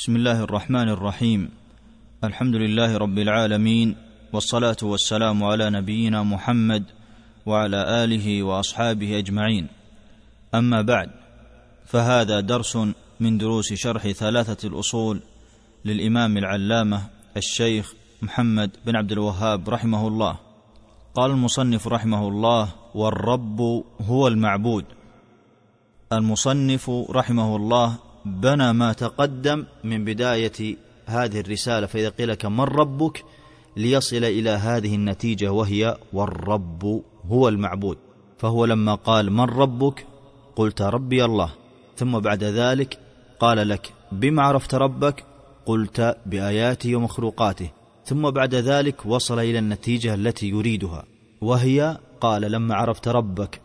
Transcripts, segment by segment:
بسم الله الرحمن الرحيم. الحمد لله رب العالمين والصلاة والسلام على نبينا محمد وعلى آله وأصحابه أجمعين. أما بعد فهذا درس من دروس شرح ثلاثة الأصول للإمام العلامة الشيخ محمد بن عبد الوهاب رحمه الله. قال المصنف رحمه الله والرب هو المعبود المصنف رحمه الله بنى ما تقدم من بداية هذه الرسالة فإذا قيل لك من ربك? ليصل إلى هذه النتيجة وهي والرب هو المعبود فهو لما قال من ربك؟ قلت ربي الله ثم بعد ذلك قال لك بما عرفت ربك؟ قلت باياته ومخلوقاته ثم بعد ذلك وصل إلى النتيجة التي يريدها وهي قال لما عرفت ربك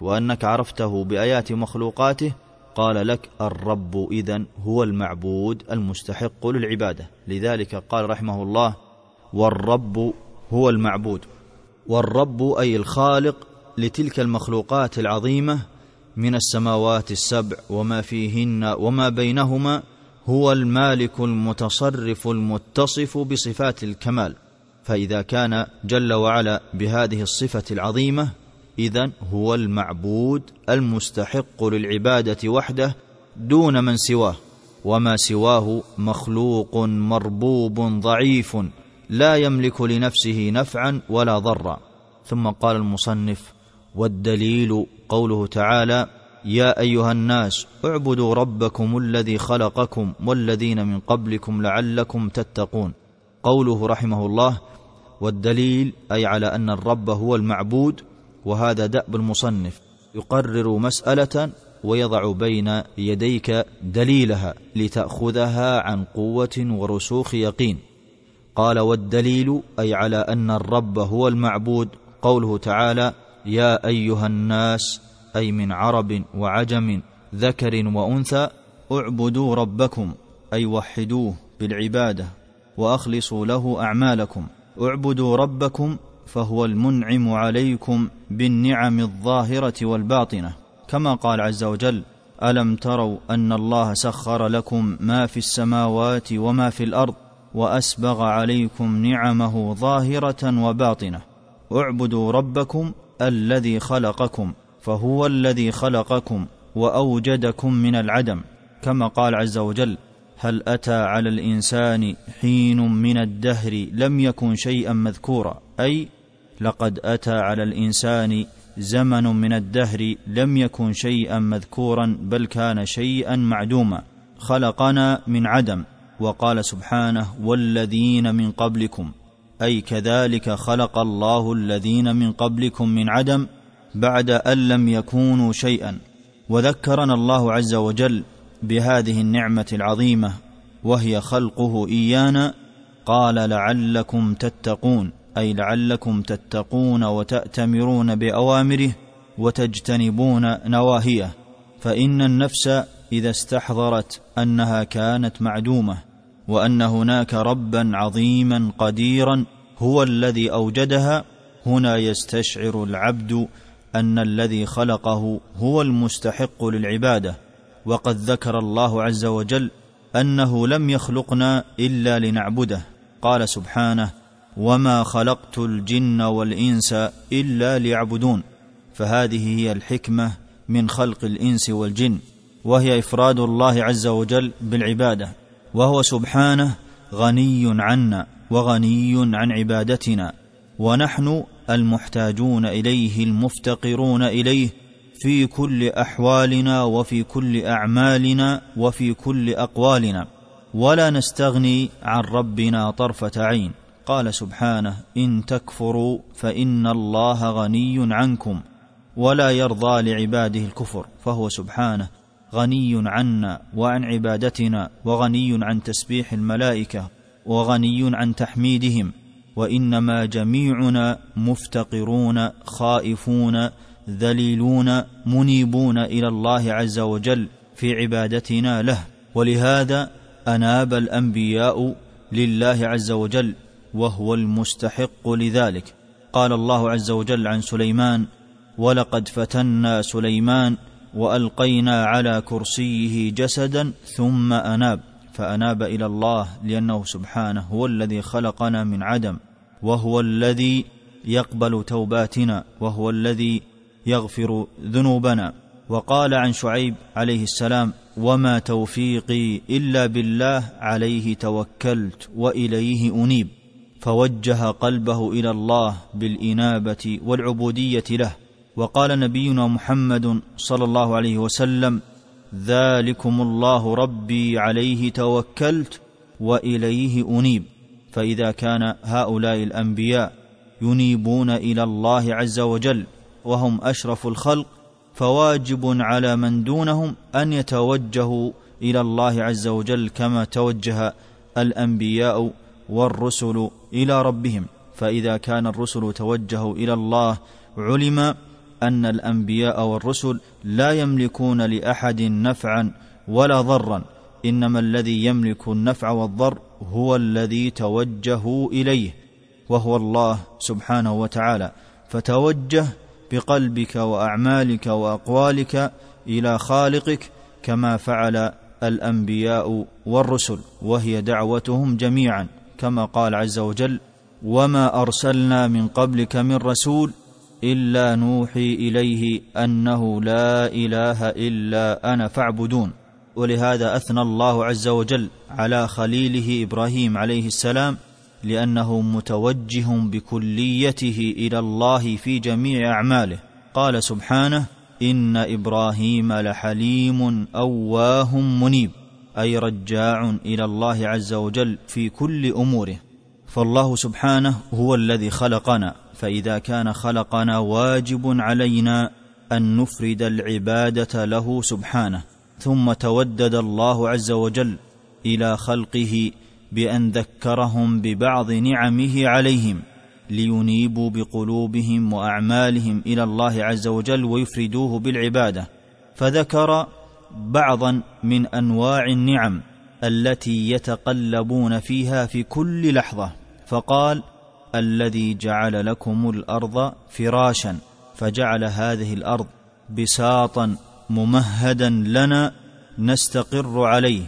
وأنك عرفته بايات مخلوقاته قال لك الرب إذن هو المعبود المستحق للعبادة. لذلك قال رحمه الله والرب هو المعبود. والرب أي الخالق لتلك المخلوقات العظيمة من السماوات السبع وما فيهن وما بينهما هو المالك المتصرف المتصف بصفات الكمال. فإذا كان جل وعلا بهذه الصفة العظيمة اذا هو المعبود المستحق للعبادة وحده دون من سواه وما سواه مخلوق مربوب ضعيف لا يملك لنفسه نفعا ولا ضرا. ثم قال المصنف والدليل قوله تعالى يا أيها الناس اعبدوا ربكم الذي خلقكم والذين من قبلكم لعلكم تتقون. قوله رحمه الله والدليل أي على أن الرب هو المعبود وهذا دأب المصنف. يقرر مسألة ويضع بين يديك دليلها لتأخذها عن قوة ورسوخ يقين. قال والدليل أي على أن الرب هو المعبود. قوله تعالى يا أيها الناس أي من عرب وعجم ذكر وأنثى اعبدوا ربكم أي وحدوه بالعبادة وأخلصوا له أعمالكم. اعبدوا ربكم فهو المنعم عليكم بالنعم الظاهرة والباطنة. كما قال عز وجل ألم تروا أن الله سخر لكم ما في السماوات وما في الأرض وأسبغ عليكم نعمه ظاهرة وباطنة. اعبدوا ربكم الذي خلقكم فهو الذي خلقكم وأوجدكم من العدم. كما قال عز وجل هل أتى على الإنسان حين من الدهر لم يكن شيئا مذكورا. أي لقد أتى على الإنسان زمن من الدهر لم يكن شيئا مذكورا بل كان شيئا معدوما. خلقنا من عدم وقال سبحانه والذين من قبلكم. أي كذلك خلق الله الذين من قبلكم من عدم بعد أن لم يكونوا شيئا. وذكرنا الله عز وجل بهذه النعمة العظيمة وهي خلقه إيانا. قال لعلكم تتقون. أي لعلكم تتقون وتأتمرون بأوامره وتجتنبون نواهيه فإن النفس إذا استحضرت أنها كانت معدومة وأن هناك ربا عظيما قديرا هو الذي أوجدها هنا يستشعر العبد أن الذي خلقه هو المستحق للعبادة وقد ذكر الله عز وجل أنه لم يخلقنا إلا لنعبده قال سبحانه وما خلقت الجن والانس الا ليعبدون فهذه هي الحكمه من خلق الانس والجن وهي افراد الله عز وجل بالعباده وهو سبحانه غني عنا وغني عن عبادتنا ونحن المحتاجون اليه المفتقرون اليه في كل احوالنا وفي كل اعمالنا وفي كل اقوالنا ولا نستغني عن ربنا طرفه عين. قال سبحانه إن تكفروا فإن الله غني عنكم ولا يرضى لعباده الكفر فهو سبحانه غني عنا وعن عبادتنا وغني عن تسبيح الملائكة وغني عن تحميدهم وإنما جميعنا مفتقرون خائفون ذليلون منيبون إلى الله عز وجل في عبادتنا له. ولهذا أناب الأنبياء لله عز وجل وهو المستحق لذلك. قال الله عز وجل عن سليمان ولقد فتنا سليمان وألقينا على كرسيه جسدا ثم أناب فأناب إلى الله لأنه سبحانه هو الذي خلقنا من عدم وهو الذي يقبل توباتنا وهو الذي يغفر ذنوبنا. وقال عن شعيب عليه السلام وما توفيقي إلا بالله عليه توكلت وإليه أنيب. فوجه قلبه إلى الله بالإنابة والعبودية له. وقال نبينا محمد صلى الله عليه وسلم ذلكم الله ربي عليه توكلت وإليه أنيب. فإذا كان هؤلاء الأنبياء ينيبون إلى الله عز وجل وهم أشرف الخلق فواجب على من دونهم أن يتوجهوا إلى الله عز وجل كما توجه الأنبياء والرسل إلى ربهم. فإذا كان الرسل توجهوا إلى الله علم أن الأنبياء والرسل لا يملكون لأحد نفعا ولا ضرا. إنما الذي يملك النفع والضر هو الذي توجهوا إليه وهو الله سبحانه وتعالى. فتوجه بقلبك وأعمالك وأقوالك إلى خالقك كما فعل الأنبياء والرسل وهي دعوتهم جميعا. كما قال عز وجل وما أرسلنا من قبلك من رسول إلا نوحي إليه أنه لا إله إلا أنا فاعبدون. ولهذا أثنى الله عز وجل على خليله إبراهيم عليه السلام لأنه متوجه بكليته إلى الله في جميع أعماله. قال سبحانه إن إبراهيم لحليم أواه منيب. أي رجاع إلى الله عز وجل في كل أموره. فالله سبحانه هو الذي خلقنا. فإذا كان خلقنا واجب علينا أن نفرد العبادة له سبحانه. ثم تودد الله عز وجل إلى خلقه بأن ذكرهم ببعض نعمه عليهم لينيبوا بقلوبهم وأعمالهم إلى الله عز وجل ويفردوه بالعبادة. فذكر بعضا من أنواع النعم التي يتقلبون فيها في كل لحظة. فقال الذي جعل لكم الأرض فراشا فجعل هذه الأرض بساطا ممهدا لنا نستقر عليه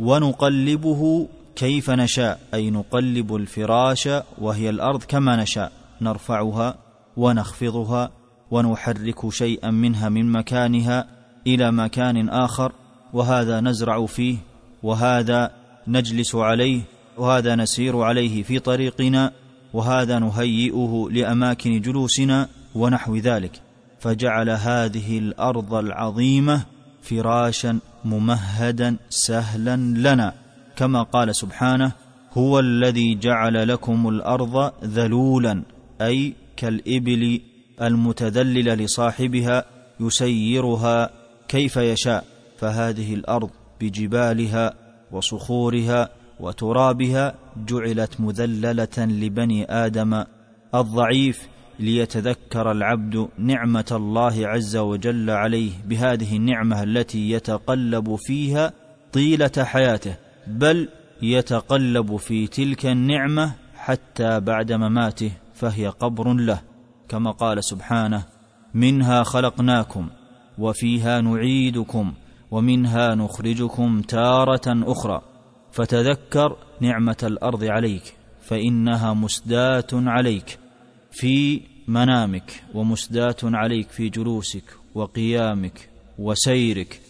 ونقلبه كيف نشاء. أي نقلب الفراش وهي الأرض كما نشاء نرفعها ونخفضها ونحرك شيئا منها من مكانها إلى مكان آخر وهذا نزرع فيه وهذا نجلس عليه وهذا نسير عليه في طريقنا وهذا نهيئه لأماكن جلوسنا ونحو ذلك. فجعل هذه الأرض العظيمة فراشا ممهدا سهلا لنا. كما قال سبحانه هو الذي جعل لكم الأرض ذلولا أي كالإبل المتذلله لصاحبها يسيرها كيف يشاء فهذه الأرض بجبالها وصخورها وترابها جعلت مذللة لبني آدم الضعيف ليتذكر العبد نعمة الله عز وجل عليه بهذه النعمة التي يتقلب فيها طيلة حياته بل يتقلب في تلك النعمة حتى بعد مماته فهي قبر له كما قال سبحانه منها خلقناكم وفيها نعيدكم ومنها نخرجكم تارة أخرى. فتذكر نعمة الأرض عليك فإنها مسداة عليك في منامك ومسداة عليك في جلوسك وقيامك وسيرك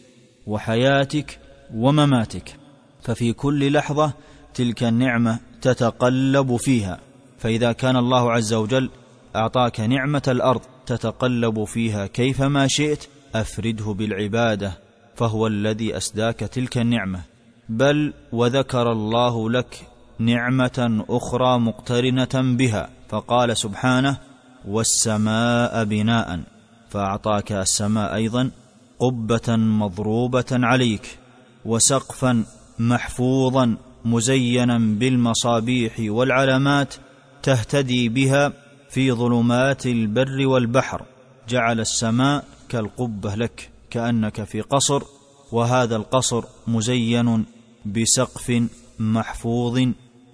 وحياتك ومماتك. ففي كل لحظة تلك النعمة تتقلب فيها. فإذا كان الله عز وجل أعطاك نعمة الأرض تتقلب فيها كيفما شئت أفرده بالعبادة فهو الذي أسداك تلك النعمة. بل وذكر الله لك نعمة أخرى مقترنة بها فقال سبحانه والسماء بناء فأعطاك السماء أيضا قبة مضروبة عليك وسقفا محفوظا مزينا بالمصابيح والعلامات تهتدي بها في ظلمات البر والبحر. جعل السماء كالقبه لك كأنك في قصر وهذا القصر مزين بسقف محفوظ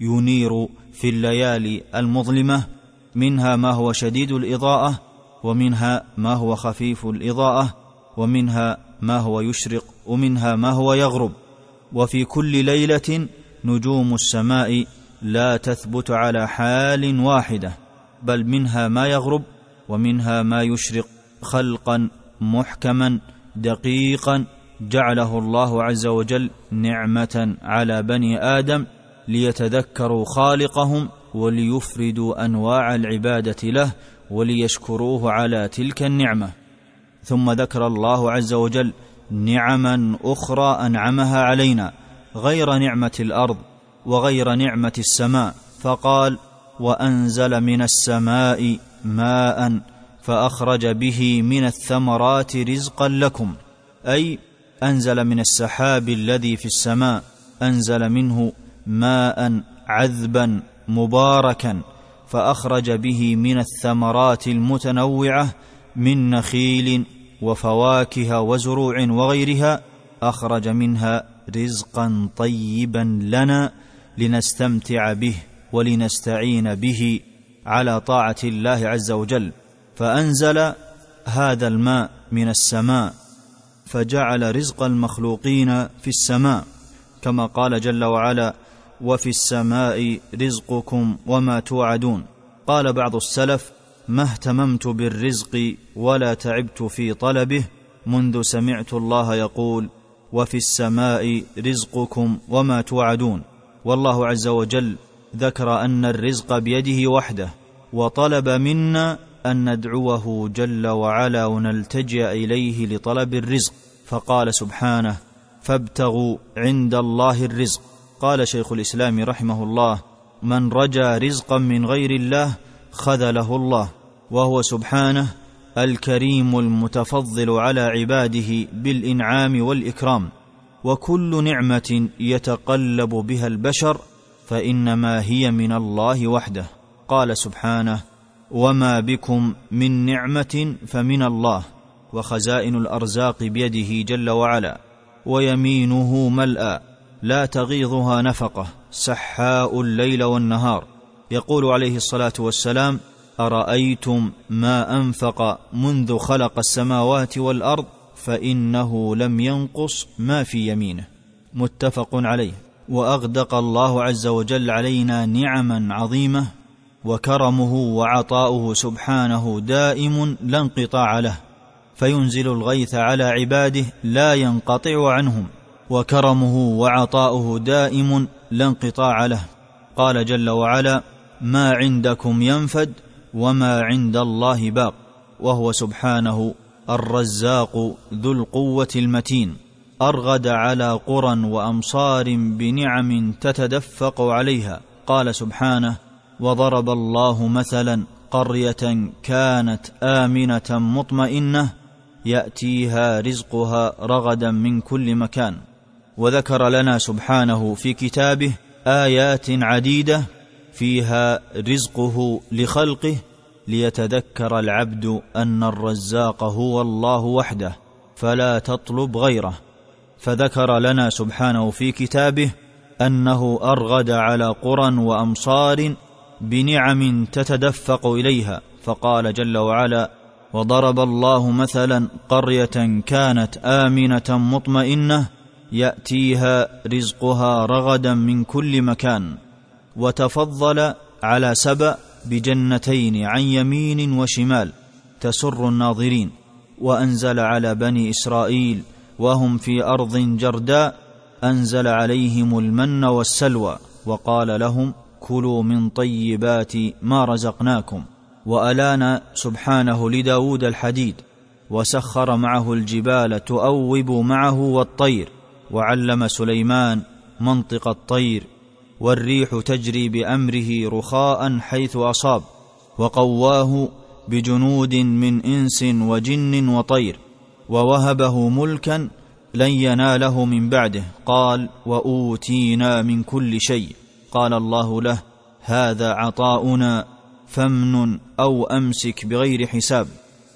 ينير في الليالي المظلمة منها ما هو شديد الإضاءة ومنها ما هو خفيف الإضاءة ومنها ما هو يشرق ومنها ما هو يغرب. وفي كل ليلة نجوم السماء لا تثبت على حال واحدة بل منها ما يغرب ومنها ما يشرق خلقا محكما دقيقا جعله الله عز وجل نعمة على بني آدم ليتذكروا خالقهم وليفردوا أنواع العبادة له وليشكروه على تلك النعمة. ثم ذكر الله عز وجل نعما أخرى أنعمها علينا غير نعمة الأرض وغير نعمة السماء فقال وأنزل من السماء ماء فأخرج به من الثمرات رزقا لكم. أي أنزل من السحاب الذي في السماء أنزل منه ماء عذبا مباركا. فأخرج به من الثمرات المتنوعة من نخيل وفواكه وزروع وغيرها أخرج منها رزقا طيبا لنا لنستمتع به ولنستعين به على طاعة الله عز وجل. فأنزل هذا الماء من السماء فجعل رزق المخلوقين في السماء. كما قال جل وعلا وفي السماء رزقكم وما توعدون. قال بعض السلف ما اهتممت بالرزق ولا تعبت في طلبه منذ سمعت الله يقول وفي السماء رزقكم وما توعدون. والله عز وجل ذكر أن الرزق بيده وحده وطلب منا أن ندعوه جل وعلا ونلتجئ إليه لطلب الرزق. فقال سبحانه فابتغوا عند الله الرزق. قال شيخ الإسلام رحمه الله من رجا رزقا من غير الله خذله الله. وهو سبحانه الكريم المتفضل على عباده بالإنعام والإكرام. وكل نعمة يتقلب بها البشر فإنما هي من الله وحده. قال سبحانه وما بكم من نعمه فمن الله وخزائن الارزاق بيده جل وعلا ويمينه ملأى لا تغيضها نفقه سحاء الليل والنهار يقول عليه الصلاه والسلام ارايتم ما انفق منذ خلق السماوات والارض فانه لم ينقص ما في يمينه متفق عليه واغدق الله عز وجل علينا نعما عظيمه وكرمه وعطاؤه سبحانه دائم لا انقطاع له فينزل الغيث على عباده لا ينقطع عنهم وكرمه وعطاؤه دائم لا انقطاع له. قال جل وعلا ما عندكم ينفد وما عند الله باق وهو سبحانه الرزاق ذو القوة المتين أرغد على قرى وأمصار بنعم تتدفق عليها. قال سبحانه وضرب الله مثلا قرية كانت آمنة مطمئنة يأتيها رزقها رغدا من كل مكان. وذكر لنا سبحانه في كتابه آيات عديدة فيها رزقه لخلقه ليتذكر العبد أن الرزاق هو الله وحده فلا تطلب غيره. فذكر لنا سبحانه في كتابه أنه أرغد على قرى وأمصار بنعم تتدفق إليها. فقال جل وعلا وضرب الله مثلا قرية كانت آمنة مطمئنة يأتيها رزقها رغدا من كل مكان وتفضل على سبأ بجنتين عن يمين وشمال تسر الناظرين وأنزل على بني إسرائيل وهم في أرض جرداء أنزل عليهم المن والسلوى وقال لهم كلوا من طيبات ما رزقناكم والان سبحانه لداود الحديد وسخر معه الجبال تؤوب معه والطير وعلم سليمان منطق الطير والريح تجري بأمره رخاء حيث أصاب وقواه بجنود من إنس وجن وطير ووهبه ملكا لن يناله من بعده قال وأوتينا من كل شيء قال الله له هذا عطاؤنا فمن أو أمسك بغير حساب.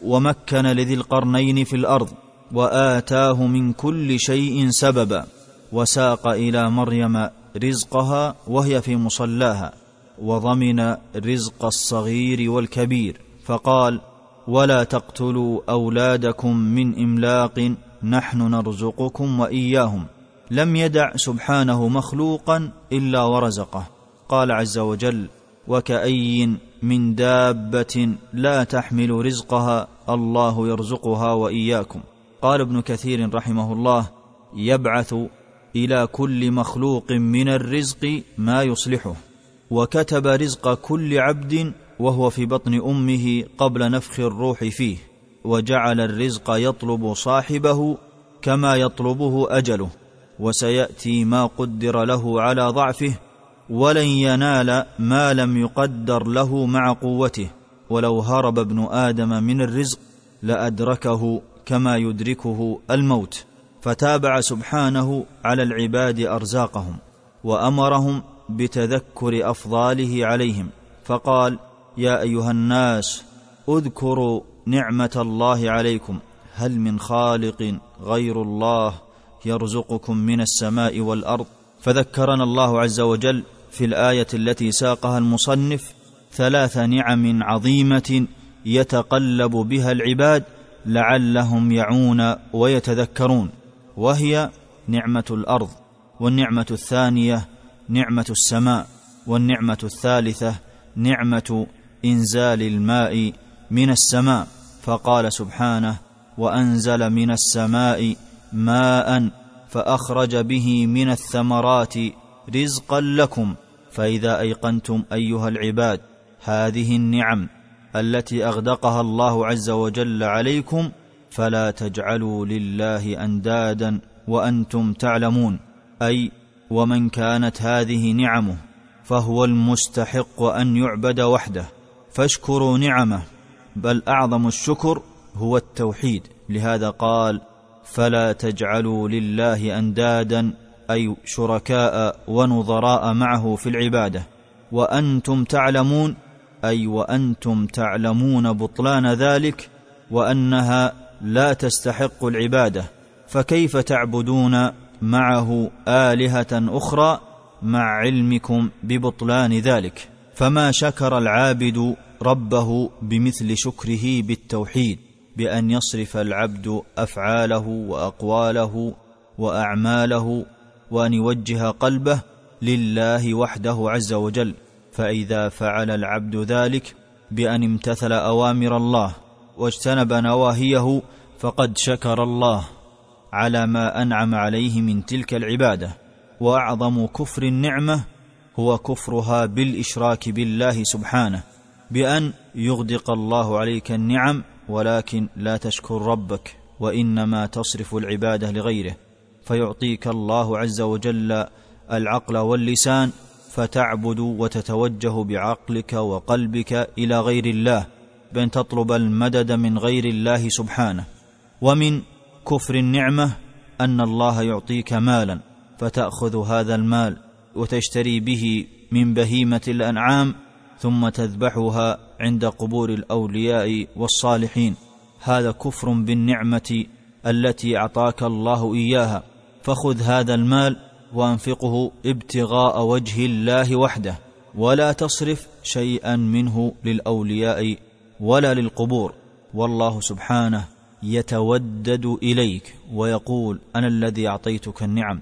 ومكن لذي القرنين في الأرض وآتاه من كل شيء سببا وساق إلى مريم رزقها وهي في مصلاها وضمن رزق الصغير والكبير فقال ولا تقتلوا أولادكم من إملاق نحن نرزقكم وإياهم. لم يدع سبحانه مخلوقا إلا ورزقه. قال عز وجل وكأي من دابة لا تحمل رزقها الله يرزقها وإياكم. قال ابن كثير رحمه الله يبعث إلى كل مخلوق من الرزق ما يصلحه. وكتب رزق كل عبد وهو في بطن أمه قبل نفخ الروح فيه. وجعل الرزق يطلب صاحبه كما يطلبه أجله. وسيأتي ما قدر له على ضعفه ولن ينال ما لم يقدر له مع قوته. ولو هرب ابن آدم من الرزق لأدركه كما يدركه الموت. فتابع سبحانه على العباد أرزاقهم وأمرهم بتذكر أفضاله عليهم. فقال يا أيها الناس اذكروا نعمة الله عليكم. هل من خالق غير الله؟ يرزقكم من السماء والأرض. فذكرنا الله عز وجل في الآية التي ساقها المصنف ثلاث نعم عظيمة يتقلب بها العباد لعلهم يعون ويتذكرون وهي نعمة الأرض والنعمة الثانية نعمة السماء والنعمة الثالثة نعمة إنزال الماء من السماء. فقال سبحانه وأنزل من السماء ماء فأخرج به من الثمرات رزقا لكم فإذا أيقنتم أيها العباد هذه النعم التي أغدقها الله عز وجل عليكم فلا تجعلوا لله أندادا وأنتم تعلمون. أي ومن كانت هذه نعمه فهو المستحق أن يعبد وحده. فاشكروا نعمه بل أعظم الشكر هو التوحيد. لهذا قال فلا تجعلوا لله أندادا أي شركاء ونظراء معه في العبادة. وأنتم تعلمون أي وأنتم تعلمون بطلان ذلك وأنها لا تستحق العبادة. فكيف تعبدون معه آلهة أخرى مع علمكم ببطلان ذلك؟ فما شكر العابد ربه بمثل شكره بالتوحيد. بأن يصرف العبد أفعاله وأقواله وأعماله وأن يوجه قلبه لله وحده عز وجل. فإذا فعل العبد ذلك بأن امتثل أوامر الله واجتنب نواهيه فقد شكر الله على ما أنعم عليه من تلك العبادة. وأعظم كفر النعمة هو كفرها بالإشراك بالله سبحانه بأن يغدق الله عليك النعم ولكن لا تشكر ربك وإنما تصرف العبادة لغيره فيعطيك الله عز وجل العقل واللسان فتعبد وتتوجه بعقلك وقلبك إلى غير الله بأن تطلب المدد من غير الله سبحانه. ومن كفر النعمة أن الله يعطيك مالا فتأخذ هذا المال وتشتري به من بهيمة الأنعام ثم تذبحها عند قبور الأولياء والصالحين. هذا كفر بالنعمة التي أعطاك الله إياها. فخذ هذا المال وأنفقه ابتغاء وجه الله وحده. ولا تصرف شيئا منه للأولياء ولا للقبور. والله سبحانه يتودد إليك ويقول أنا الذي أعطيتك النعم.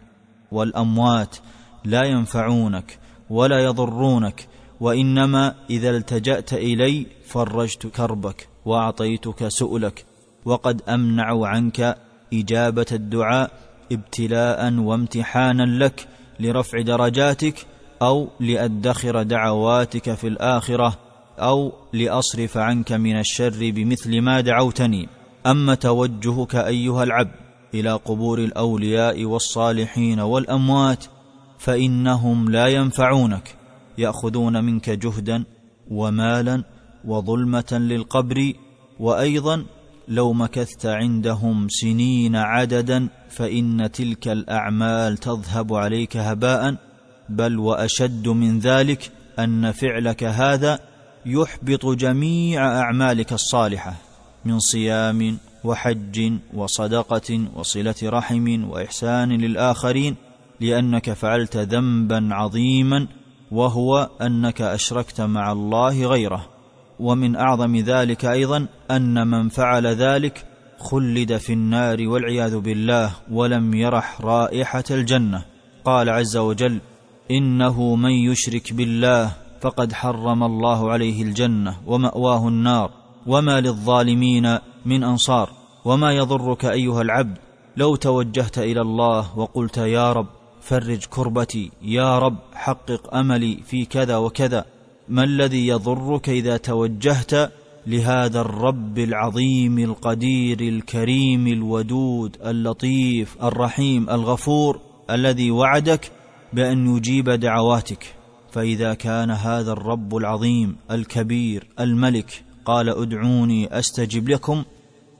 والأموات لا ينفعونك ولا يضرونك. وإنما إذا التجأت إلي فرجت كربك وأعطيتك سؤلك وقد أمنع عنك إجابة الدعاء ابتلاء وامتحانا لك لرفع درجاتك أو لأدخر دعواتك في الآخرة أو لأصرف عنك من الشر بمثل ما دعوتني. أما توجهك أيها العبد إلى قبور الأولياء والصالحين والأموات فإنهم لا ينفعونك. يأخذون منك جهدا ومالا وظلمة للقبر وأيضا لو مكثت عندهم سنين عددا فإن تلك الأعمال تذهب عليك هباء بل وأشد من ذلك أن فعلك هذا يحبط جميع أعمالك الصالحة من صيام وحج وصدقة وصلة رحم وإحسان للآخرين لأنك فعلت ذنبا عظيما وهو أنك أشركت مع الله غيره. ومن أعظم ذلك أيضا أن من فعل ذلك خلد في النار والعياذ بالله ولم يرح رائحة الجنة. قال عز وجل إنه من يشرك بالله فقد حرم الله عليه الجنة ومأواه النار. وما للظالمين من أنصار. وما يضرك أيها العبد لو توجهت إلى الله وقلت يا رب فرج كربتي. يا رب حقق أملي في كذا وكذا. ما الذي يضرك إذا توجهت لهذا الرب العظيم القدير الكريم الودود اللطيف الرحيم الغفور الذي وعدك بأن يجيب دعواتك؟ فإذا كان هذا الرب العظيم الكبير الملك قال ادعوني أستجب لكم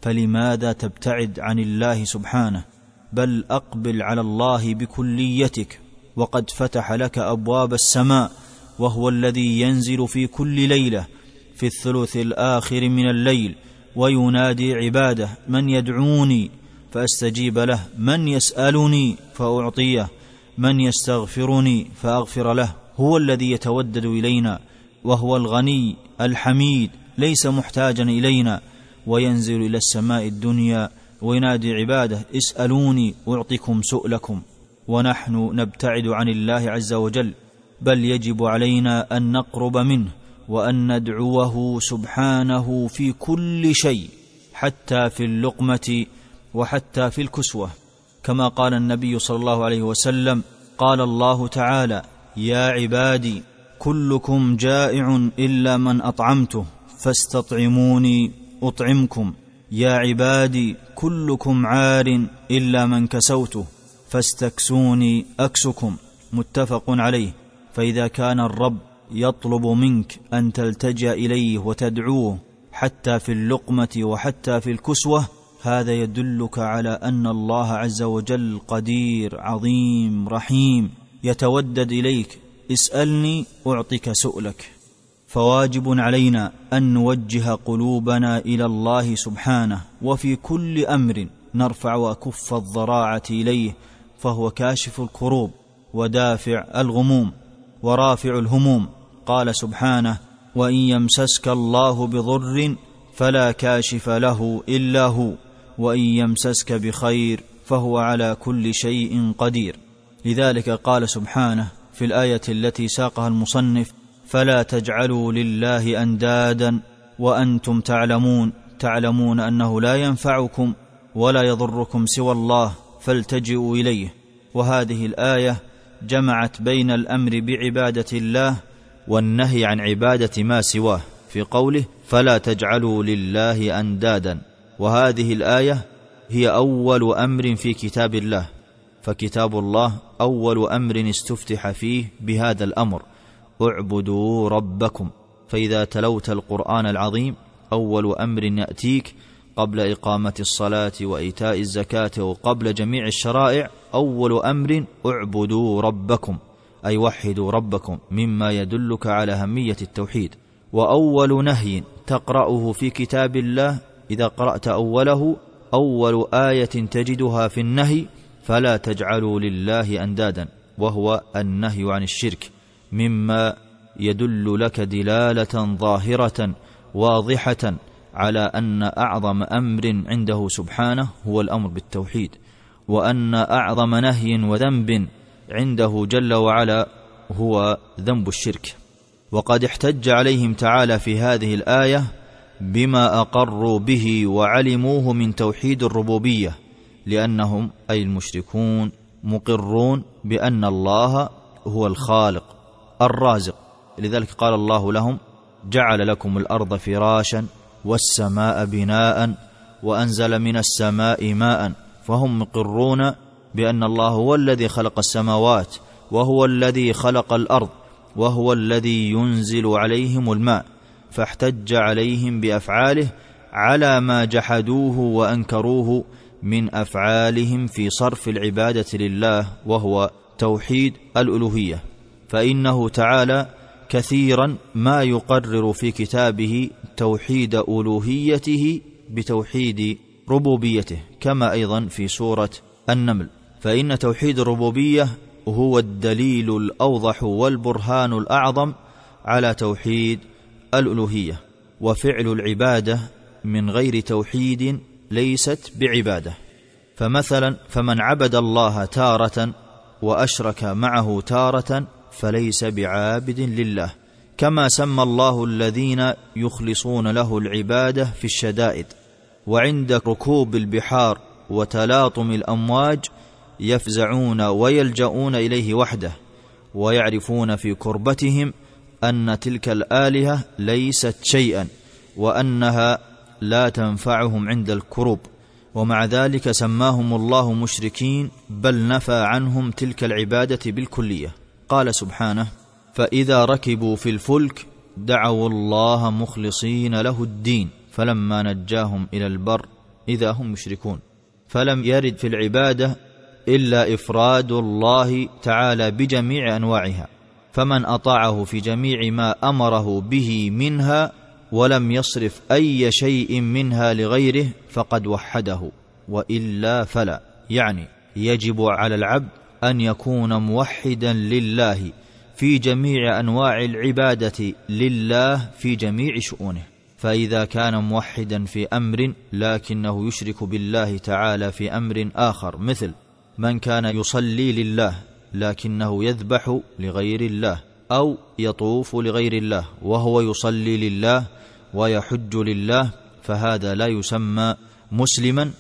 فلماذا تبتعد عن الله سبحانه؟ بل أقبل على الله بكليتك وقد فتح لك أبواب السماء وهو الذي ينزل في كل ليلة في الثلث الآخر من الليل وينادي عباده من يدعوني؟ فأستجيب له من يسألني؟ فأعطيه من يستغفرني؟ فأغفر له هو الذي يتودد إلينا وهو الغني الحميد ليس محتاجا إلينا وينزل إلى السماء الدنيا وينادي عباده اسألوني اعطكم سؤلكم. ونحن نبتعد عن الله عز وجل بل يجب علينا أن نقرب منه وأن ندعوه سبحانه في كل شيء حتى في اللقمة وحتى في الكسوة. كما قال النبي صلى الله عليه وسلم قال الله تعالى يا عبادي كلكم جائع إلا من أطعمته فاستطعموني أطعمكم. يا عبادي كلكم عار إلا من كسوته فاستكسوني أكسكم متفق عليه. فإذا كان الرب يطلب منك أن تلتجأ إليه وتدعوه حتى في اللقمة وحتى في الكسوة هذا يدلك على أن الله عز وجل قدير عظيم رحيم. يتودد إليك اسألني أعطك سؤلك. فواجب علينا أن نوجه قلوبنا إلى الله سبحانه وفي كل أمر نرفع اكف الضراعة إليه فهو كاشف الكروب ودافع الغموم ورافع الهموم. قال سبحانه وإن يمسسك الله بضر فلا كاشف له إلا هو وإن يمسسك بخير فهو على كل شيء قدير. لذلك قال سبحانه في الآية التي ساقها المصنف فلا تجعلوا لله أندادا وأنتم تعلمون تعلمون أنه لا ينفعكم ولا يضركم سوى الله فالتجئوا إليه. وهذه الآية جمعت بين الأمر بعبادة الله والنهي عن عبادة ما سواه. في قوله فلا تجعلوا لله أندادا. وهذه الآية هي أول أمر في كتاب الله. فكتاب الله أول أمر استفتح فيه بهذا الأمر. اعبدوا ربكم. فإذا تلوت القرآن العظيم أول أمر يأتيك قبل إقامة الصلاة وإيتاء الزكاة وقبل جميع الشرائع أول أمر اعبدوا ربكم أي وحدوا ربكم مما يدلك على أهمية التوحيد. وأول نهي تقرأه في كتاب الله إذا قرأت أوله أول آية تجدها في النهي فلا تجعلوا لله أندادا وهو النهي عن الشرك. مما يدل لك دلالة ظاهرة واضحة على أن أعظم أمر عنده سبحانه هو الأمر بالتوحيد وأن أعظم نهي وذنب عنده جل وعلا هو ذنب الشرك. وقد احتج عليهم تعالى في هذه الآية بما أقروا به وعلموه من توحيد الربوبية لأنهم أي المشركون مقرون بأن الله هو الخالق. الرازق. لذلك قال الله لهم جعل لكم الأرض فراشا والسماء بناء وأنزل من السماء ماء. فهم مقرون بأن الله هو الذي خلق السماوات وهو الذي خلق الأرض وهو الذي ينزل عليهم الماء. فاحتج عليهم بأفعاله على ما جحدوه وأنكروه من أفعالهم في صرف العبادة لله وهو توحيد الألوهية. فإنه تعالى كثيرا ما يقرر في كتابه توحيد ألوهيته بتوحيد ربوبيته كما أيضا في سورة النمل. فإن توحيد الربوبية هو الدليل الأوضح والبرهان الأعظم على توحيد الألوهية وفعل العبادة من غير توحيد ليست بعبادة. فمثلا فمن عبد الله تارة وأشرك معه تارة فليس بعابد لله كما سمى الله الذين يخلصون له العبادة في الشدائد وعند ركوب البحار وتلاطم الأمواج يفزعون ويلجؤون إليه وحده ويعرفون في كربتهم أن تلك الآلهة ليست شيئا وأنها لا تنفعهم عند الكروب ومع ذلك سماهم الله مشركين بل نفى عنهم تلك العبادة بالكلية. قال سبحانه فإذا ركبوا في الفلك دعوا الله مخلصين له الدين فلما نجاهم إلى البر إذا هم مشركون. فلم يرد في العبادة إلا إفراد الله تعالى بجميع أنواعها فمن أطاعه في جميع ما أمره به منها ولم يصرف أي شيء منها لغيره فقد وحده وإلا فلا. يعني يجب على العبد أن يكون موحدا لله في جميع أنواع العبادة لله في جميع شؤونه. فإذا كان موحدا في أمر لكنه يشرك بالله تعالى في أمر آخر مثل من كان يصلي لله لكنه يذبح لغير الله أو يطوف لغير الله وهو يصلي لله ويحج لله فهذا لا يسمى مسلما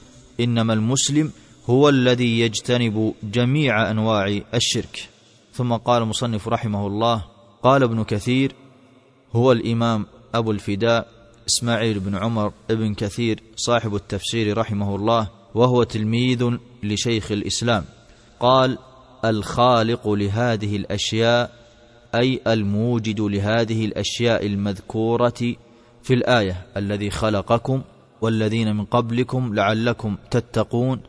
إنما المسلم هو الذي يجتنب جميع أنواع الشرك. ثم قال المصنف رحمه الله قال ابن كثير هو الإمام أبو الفداء إسماعيل بن عمر ابن كثير صاحب التفسير رحمه الله وهو تلميذ لشيخ الإسلام. قال الخالق لهذه الأشياء أي الموجد لهذه الأشياء المذكورة في الآية الذي خلقكم والذين من قبلكم لعلكم تتقون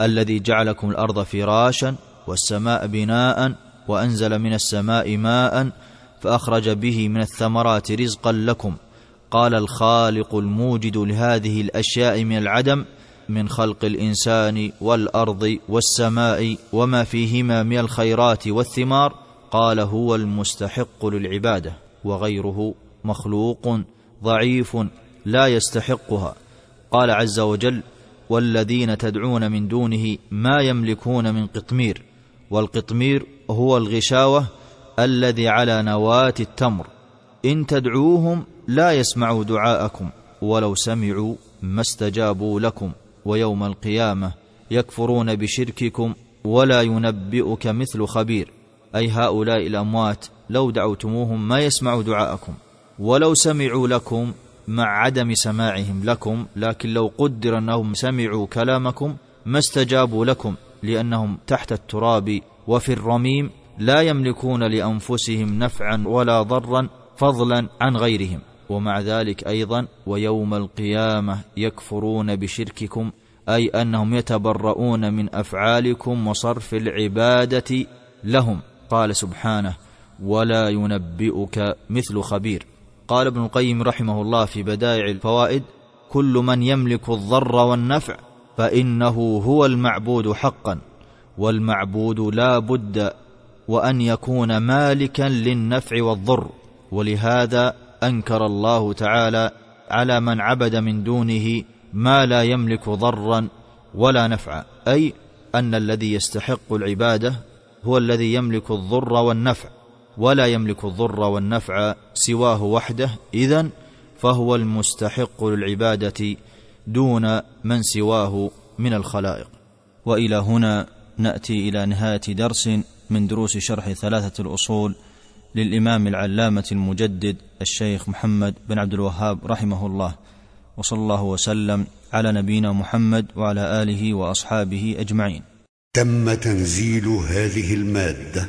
الذي جعلكم الأرض فراشا والسماء بناء وأنزل من السماء ماء فأخرج به من الثمرات رزقا لكم. قال الخالق الموجد لهذه الأشياء من العدم من خلق الإنسان والأرض والسماء وما فيهما من الخيرات والثمار. قال هو المستحق للعبادة وغيره مخلوق ضعيف لا يستحقها. قال عز وجل والذين تدعون من دونه ما يملكون من قطمير والقطمير هو الغشاوة الذي على نواة التمر. إن تدعوهم لا يسمعوا دعاءكم ولو سمعوا ما استجابوا لكم ويوم القيامة يكفرون بشرككم ولا ينبئك مثل خبير. أي هؤلاء الأموات لو دعوتموهم ما يسمعوا دعاءكم ولو سمعوا لكم مع عدم سماعهم لكم لكن لو قدر أنهم سمعوا كلامكم ما استجابوا لكم لأنهم تحت التراب وفي الرميم لا يملكون لأنفسهم نفعا ولا ضرا فضلا عن غيرهم. ومع ذلك أيضا ويوم القيامة يكفرون بشرككم أي أنهم يتبرؤون من أفعالكم وصرف العبادة لهم. قال سبحانه ولا ينبئك مثل خبير. قال ابن القيم رحمه الله في بدائع الفوائد كل من يملك الضر والنفع فإنه هو المعبود حقا والمعبود لا بد وأن يكون مالكا للنفع والضر ولهذا أنكر الله تعالى على من عبد من دونه ما لا يملك ضرا ولا نفعا أي أن الذي يستحق العبادة هو الذي يملك الضر والنفع. ولا يملك الضر والنفع سواه وحده إذن فهو المستحق للعبادة دون من سواه من الخلائق. وإلى هنا نأتي إلى نهاية درس من دروس شرح ثلاثة الأصول للإمام العلامة المجدد الشيخ محمد بن عبد الوهاب رحمه الله. وصلى الله وسلم على نبينا محمد وعلى آله وأصحابه أجمعين. تم تنزيل هذه المادة